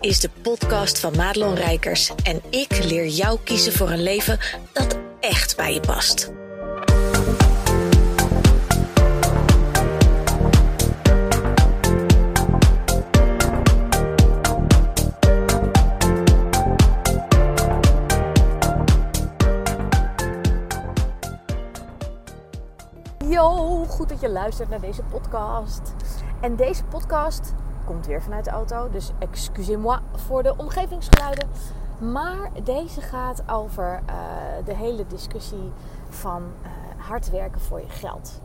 is de podcast van Madelon Rijkers en ik leer jou kiezen voor een leven dat echt bij je past. Yo, goed dat je luistert naar deze podcast. En deze podcast komt weer vanuit de auto, dus excusez-moi voor de omgevingsgeluiden. Maar deze gaat over uh, de hele discussie van uh, hard werken voor je geld.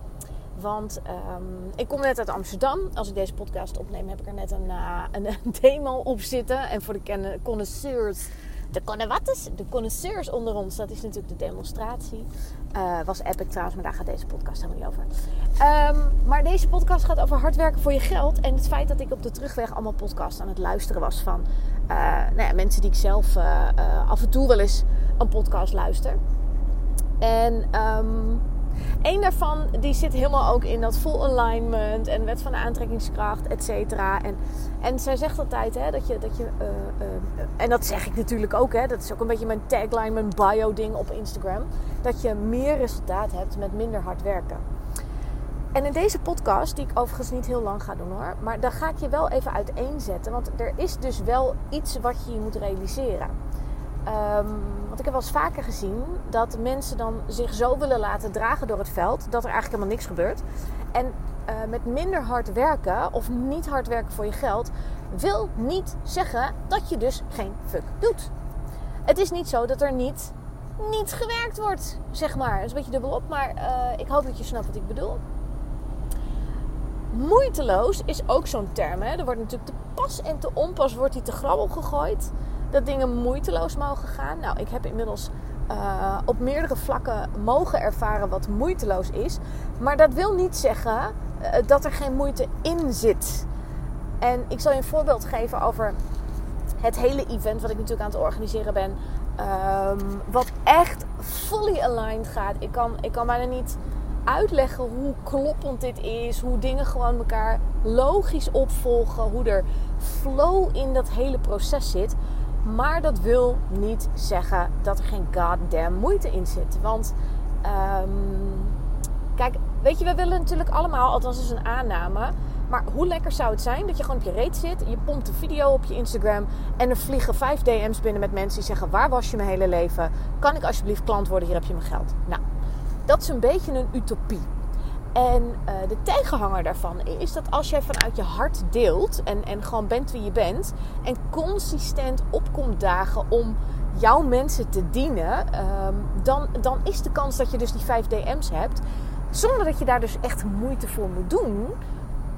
Want um, ik kom net uit Amsterdam. Als ik deze podcast opneem, heb ik er net een, een, een demo op zitten. En voor de connoisseurs de connoisseurs, de connoisseurs onder ons, dat is natuurlijk de demonstratie. Uh, was epic trouwens, maar daar gaat deze podcast helemaal niet over. Um, maar deze podcast gaat over hard werken voor je geld. En het feit dat ik op de terugweg allemaal podcasts aan het luisteren was van uh, nou ja, mensen die ik zelf uh, af en toe wel eens een podcast luister. En um, Eén daarvan die zit helemaal ook in dat full alignment en wet van de aantrekkingskracht, et cetera. En, en zij zegt altijd hè, dat je. Dat je uh, uh, en dat zeg ik natuurlijk ook, hè, dat is ook een beetje mijn tagline, mijn bio-ding op Instagram. Dat je meer resultaat hebt met minder hard werken. En in deze podcast, die ik overigens niet heel lang ga doen hoor, maar daar ga ik je wel even uiteenzetten. Want er is dus wel iets wat je moet realiseren. Um, want ik heb wel eens vaker gezien dat mensen dan zich zo willen laten dragen door het veld dat er eigenlijk helemaal niks gebeurt. En uh, met minder hard werken of niet hard werken voor je geld wil niet zeggen dat je dus geen fuck doet. Het is niet zo dat er niet, niet gewerkt wordt, zeg maar. Dat is een beetje dubbelop, maar uh, ik hoop dat je snapt wat ik bedoel. Moeiteloos is ook zo'n term. Hè? Er wordt natuurlijk te pas en te onpas wordt die te grabbel gegooid dat dingen moeiteloos mogen gaan. Nou, ik heb inmiddels uh, op meerdere vlakken mogen ervaren wat moeiteloos is. Maar dat wil niet zeggen uh, dat er geen moeite in zit. En ik zal je een voorbeeld geven over het hele event wat ik natuurlijk aan het organiseren ben. Um, wat echt fully aligned gaat. Ik kan, ik kan bijna niet uitleggen hoe kloppend dit is. Hoe dingen gewoon elkaar logisch opvolgen. Hoe er flow in dat hele proces zit. Maar dat wil niet zeggen dat er geen goddamn moeite in zit. Want um, kijk, weet je, we willen natuurlijk allemaal, althans is een aanname. Maar hoe lekker zou het zijn dat je gewoon op je reet zit, je pompt een video op je Instagram en er vliegen vijf DM's binnen met mensen die zeggen: Waar was je mijn hele leven? Kan ik alsjeblieft klant worden? Hier heb je mijn geld. Nou, dat is een beetje een utopie. En uh, de tegenhanger daarvan is dat als jij vanuit je hart deelt en, en gewoon bent wie je bent en consistent opkomt dagen om jouw mensen te dienen, um, dan, dan is de kans dat je dus die 5 DM's hebt, zonder dat je daar dus echt moeite voor moet doen,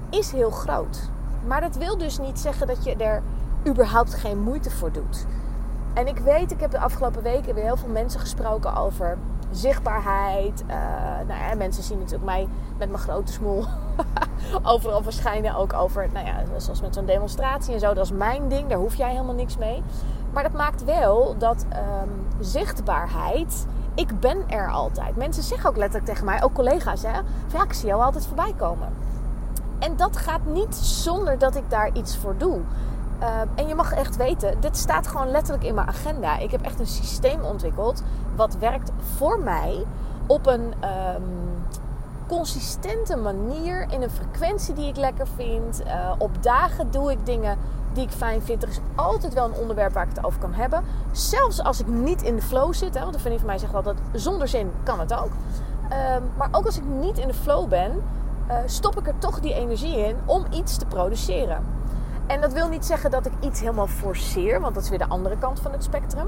is heel groot. Maar dat wil dus niet zeggen dat je er überhaupt geen moeite voor doet. En ik weet, ik heb de afgelopen weken weer heel veel mensen gesproken over zichtbaarheid. Uh, nou ja, mensen zien natuurlijk mij met mijn grote smoel overal verschijnen. Ook over, nou ja, zoals met zo'n demonstratie en zo. Dat is mijn ding, daar hoef jij helemaal niks mee. Maar dat maakt wel dat um, zichtbaarheid. Ik ben er altijd. Mensen zeggen ook letterlijk tegen mij, ook collega's, hè, ja, ik zie jou altijd voorbij komen. En dat gaat niet zonder dat ik daar iets voor doe. Uh, en je mag echt weten, dit staat gewoon letterlijk in mijn agenda. Ik heb echt een systeem ontwikkeld wat werkt voor mij op een um, consistente manier, in een frequentie die ik lekker vind. Uh, op dagen doe ik dingen die ik fijn vind. Er is altijd wel een onderwerp waar ik het over kan hebben. Zelfs als ik niet in de flow zit, hè, want een vriendin van mij zegt altijd: zonder zin kan het ook. Um, maar ook als ik niet in de flow ben, uh, stop ik er toch die energie in om iets te produceren. En dat wil niet zeggen dat ik iets helemaal forceer, want dat is weer de andere kant van het spectrum.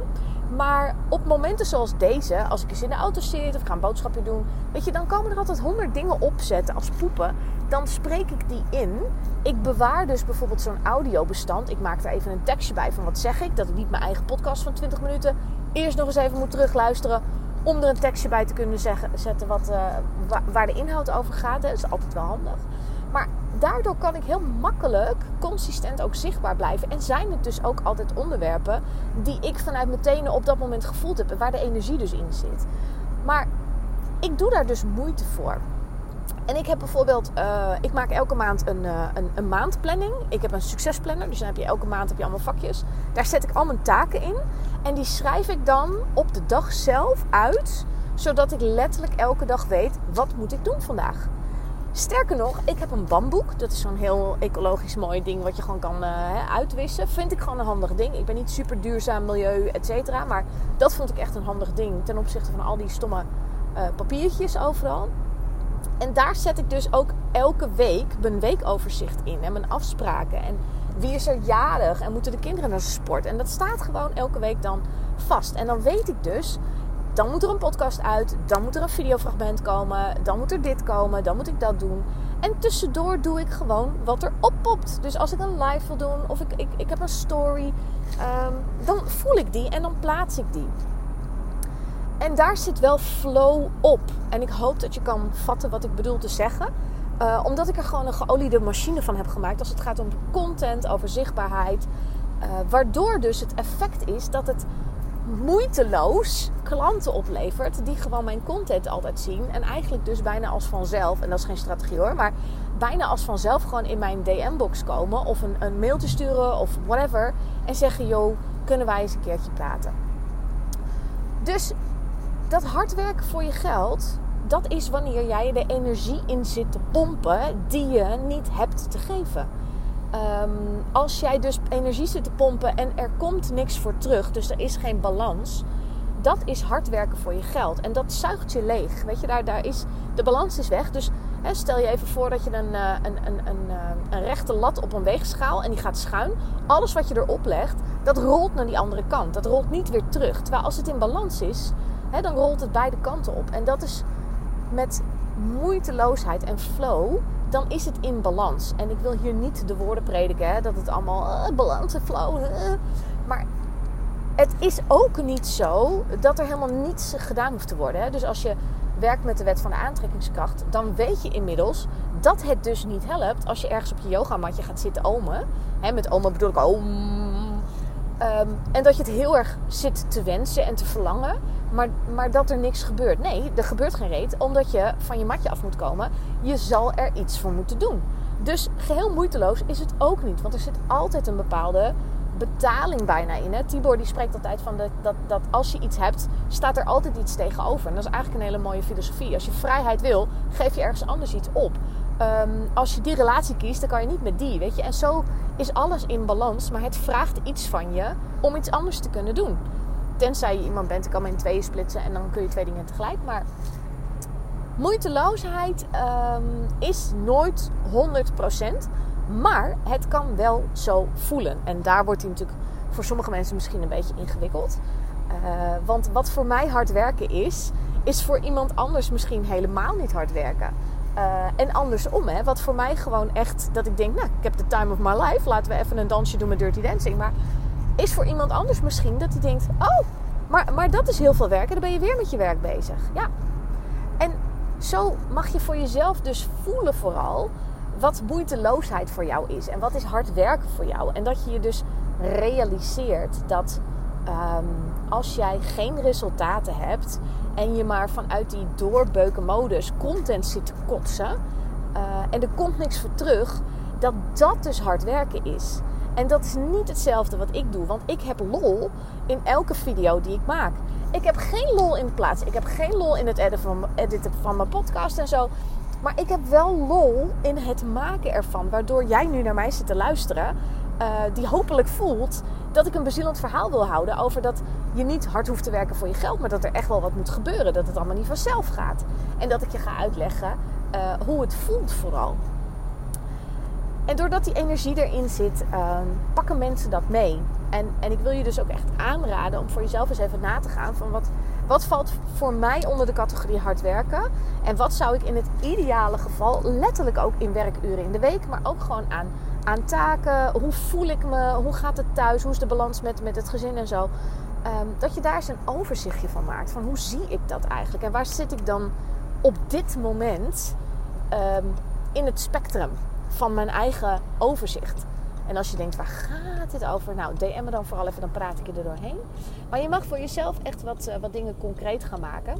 Maar op momenten zoals deze, als ik eens in de auto zit of ga een boodschapje doen, weet je, dan komen er altijd honderd dingen opzetten als poepen. Dan spreek ik die in. Ik bewaar dus bijvoorbeeld zo'n audiobestand. Ik maak er even een tekstje bij van wat zeg ik. Dat ik niet mijn eigen podcast van 20 minuten eerst nog eens even moet terugluisteren. Om er een tekstje bij te kunnen zeggen, zetten wat, uh, waar de inhoud over gaat. Dat is altijd wel handig. Maar daardoor kan ik heel makkelijk consistent ook zichtbaar blijven. En zijn het dus ook altijd onderwerpen die ik vanuit mijn tenen op dat moment gevoeld heb. En waar de energie dus in zit. Maar ik doe daar dus moeite voor. En ik heb bijvoorbeeld, uh, ik maak elke maand een, uh, een, een, maandplanning. Ik heb een succesplanner, dus dan heb je elke maand heb je allemaal vakjes. Daar zet ik al mijn taken in. En die schrijf ik dan op de dag zelf uit. Zodat ik letterlijk elke dag weet, wat moet ik doen vandaag? Sterker nog, ik heb een bamboek. Dat is zo'n heel ecologisch mooi ding wat je gewoon kan uh, uitwissen. Vind ik gewoon een handig ding. Ik ben niet super duurzaam, milieu, et cetera. Maar dat vond ik echt een handig ding ten opzichte van al die stomme papiertjes overal. En daar zet ik dus ook elke week mijn weekoverzicht in en mijn afspraken. En wie is er jarig en moeten de kinderen naar sport. En dat staat gewoon elke week dan vast. En dan weet ik dus, dan moet er een podcast uit, dan moet er een videofragment komen, dan moet er dit komen, dan moet ik dat doen. En tussendoor doe ik gewoon wat er oppopt. Dus als ik een live wil doen of ik, ik, ik heb een story, um, dan voel ik die en dan plaats ik die. En daar zit wel flow op. En ik hoop dat je kan vatten wat ik bedoel te zeggen. Uh, omdat ik er gewoon een geoliede machine van heb gemaakt als het gaat om content, over zichtbaarheid. Uh, waardoor dus het effect is dat het moeiteloos klanten oplevert die gewoon mijn content altijd zien. En eigenlijk dus bijna als vanzelf, en dat is geen strategie hoor, maar bijna als vanzelf gewoon in mijn DM-box komen of een, een mailtje sturen of whatever. En zeggen: Yo, kunnen wij eens een keertje praten? Dus dat hard werken voor je geld, dat is wanneer jij de energie in zit te pompen die je niet hebt te geven. Um, als jij dus energie zit te pompen en er komt niks voor terug, dus er is geen balans, dat is hard werken voor je geld. En dat zuigt je leeg. Weet je, daar, daar is, de balans is weg. Dus hè, stel je even voor dat je een, eh, een, een, eh, een rechte lat op een weegschaal en die gaat schuin. Alles wat je erop legt, dat rolt naar die andere kant. Dat rolt niet weer terug. Terwijl als het in balans is, hè, dan rolt het beide kanten op. En dat is met moeiteloosheid en flow, dan is het in balans. En ik wil hier niet de woorden prediken, hè, dat het allemaal uh, balans en flow. Uh. Maar het is ook niet zo dat er helemaal niets gedaan hoeft te worden. Hè. Dus als je werkt met de wet van de aantrekkingskracht, dan weet je inmiddels dat het dus niet helpt als je ergens op je yogamatje gaat zitten omen. Hè, met omen bedoel ik om. Um, en dat je het heel erg zit te wensen en te verlangen maar, maar dat er niks gebeurt. Nee, er gebeurt geen reet, omdat je van je matje af moet komen. Je zal er iets voor moeten doen. Dus geheel moeiteloos is het ook niet, want er zit altijd een bepaalde betaling bijna in. Hè? Tibor die spreekt altijd van de, dat, dat als je iets hebt, staat er altijd iets tegenover. En dat is eigenlijk een hele mooie filosofie. Als je vrijheid wil, geef je ergens anders iets op. Um, als je die relatie kiest, dan kan je niet met die, weet je. En zo is alles in balans, maar het vraagt iets van je om iets anders te kunnen doen. Tenzij je iemand bent, ik kan me in tweeën splitsen en dan kun je twee dingen tegelijk. Maar moeiteloosheid um, is nooit 100%. Maar het kan wel zo voelen. En daar wordt hij natuurlijk voor sommige mensen misschien een beetje ingewikkeld. Uh, want wat voor mij hard werken is, is voor iemand anders misschien helemaal niet hard werken. Uh, en andersom, hè, wat voor mij gewoon echt dat ik denk, nou, ik heb de time of my life, laten we even een dansje doen met Dirty Dancing. Maar is voor iemand anders misschien dat hij denkt: Oh, maar, maar dat is heel veel werk en dan ben je weer met je werk bezig. Ja. En zo mag je voor jezelf dus voelen vooral wat moeiteloosheid voor jou is en wat is hard werken voor jou. En dat je je dus realiseert dat um, als jij geen resultaten hebt en je maar vanuit die doorbeuken modus content zit te kotsen uh, en er komt niks voor terug, dat dat dus hard werken is. En dat is niet hetzelfde wat ik doe, want ik heb lol in elke video die ik maak. Ik heb geen lol in plaats. Ik heb geen lol in het editen van, mijn podcast en zo. Maar ik heb wel lol in het maken ervan. Waardoor jij nu naar mij zit te luisteren. Uh, die hopelijk voelt dat ik een bezielend verhaal wil houden. Over dat je niet hard hoeft te werken voor je geld. Maar dat er echt wel wat moet gebeuren. Dat het allemaal niet vanzelf gaat. En dat ik je ga uitleggen uh, hoe het voelt vooral. En doordat die energie erin zit, um, pakken mensen dat mee. En, en ik wil je dus ook echt aanraden om voor jezelf eens even na te gaan van wat, wat valt voor mij onder de categorie hard werken. En wat zou ik in het ideale geval, letterlijk ook in werkuren in de week, maar ook gewoon aan, aan taken. Hoe voel ik me? Hoe gaat het thuis? Hoe is de balans met, met het gezin en zo? Um, dat je daar eens een overzichtje van maakt. Van hoe zie ik dat eigenlijk? En waar zit ik dan op dit moment um, in het spectrum? Van mijn eigen overzicht. En als je denkt, waar gaat dit over? Nou, DM me dan vooral even, dan praat ik je er doorheen. Maar je mag voor jezelf echt wat, uh, wat dingen concreet gaan maken.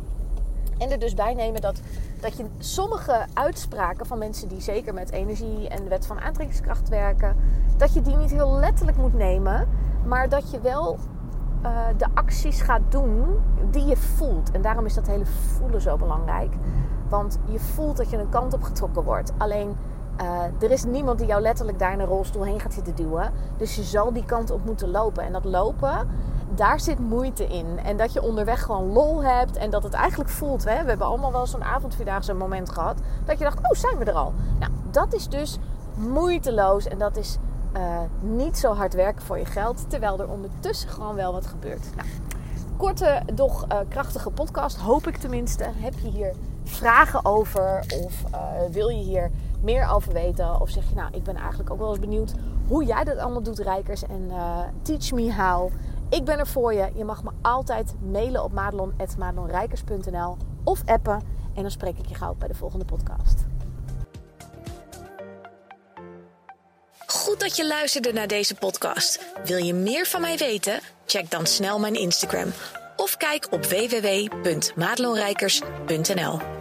En er dus bij nemen dat, dat je sommige uitspraken van mensen die zeker met energie en de wet van aantrekkingskracht werken, dat je die niet heel letterlijk moet nemen, maar dat je wel uh, de acties gaat doen die je voelt. En daarom is dat hele voelen zo belangrijk. Want je voelt dat je een kant op getrokken wordt. Alleen uh, er is niemand die jou letterlijk daar in een rolstoel heen gaat zitten duwen. Dus je zal die kant op moeten lopen. En dat lopen, daar zit moeite in. En dat je onderweg gewoon lol hebt. En dat het eigenlijk voelt. Hè? We hebben allemaal wel zo'n avondvierdaagse moment gehad. Dat je dacht, oh zijn we er al. Nou, dat is dus moeiteloos. En dat is uh, niet zo hard werken voor je geld. Terwijl er ondertussen gewoon wel wat gebeurt. Nou, korte, doch uh, krachtige podcast. Hoop ik tenminste. Heb je hier vragen over? Of wil je hier meer over weten? Of zeg je, nou, ik ben eigenlijk ook wel eens benieuwd hoe jij dat allemaal doet, Rijkers. En teach me how. Ik ben er voor je. Je mag me altijd mailen op madelon.madelonrijkers.nl of appen. En dan spreek ik je gauw bij de volgende podcast. Goed dat je luisterde naar deze podcast. Wil je meer van mij weten? Check dan snel mijn Instagram of kijk op www.madelonrijkers.nl.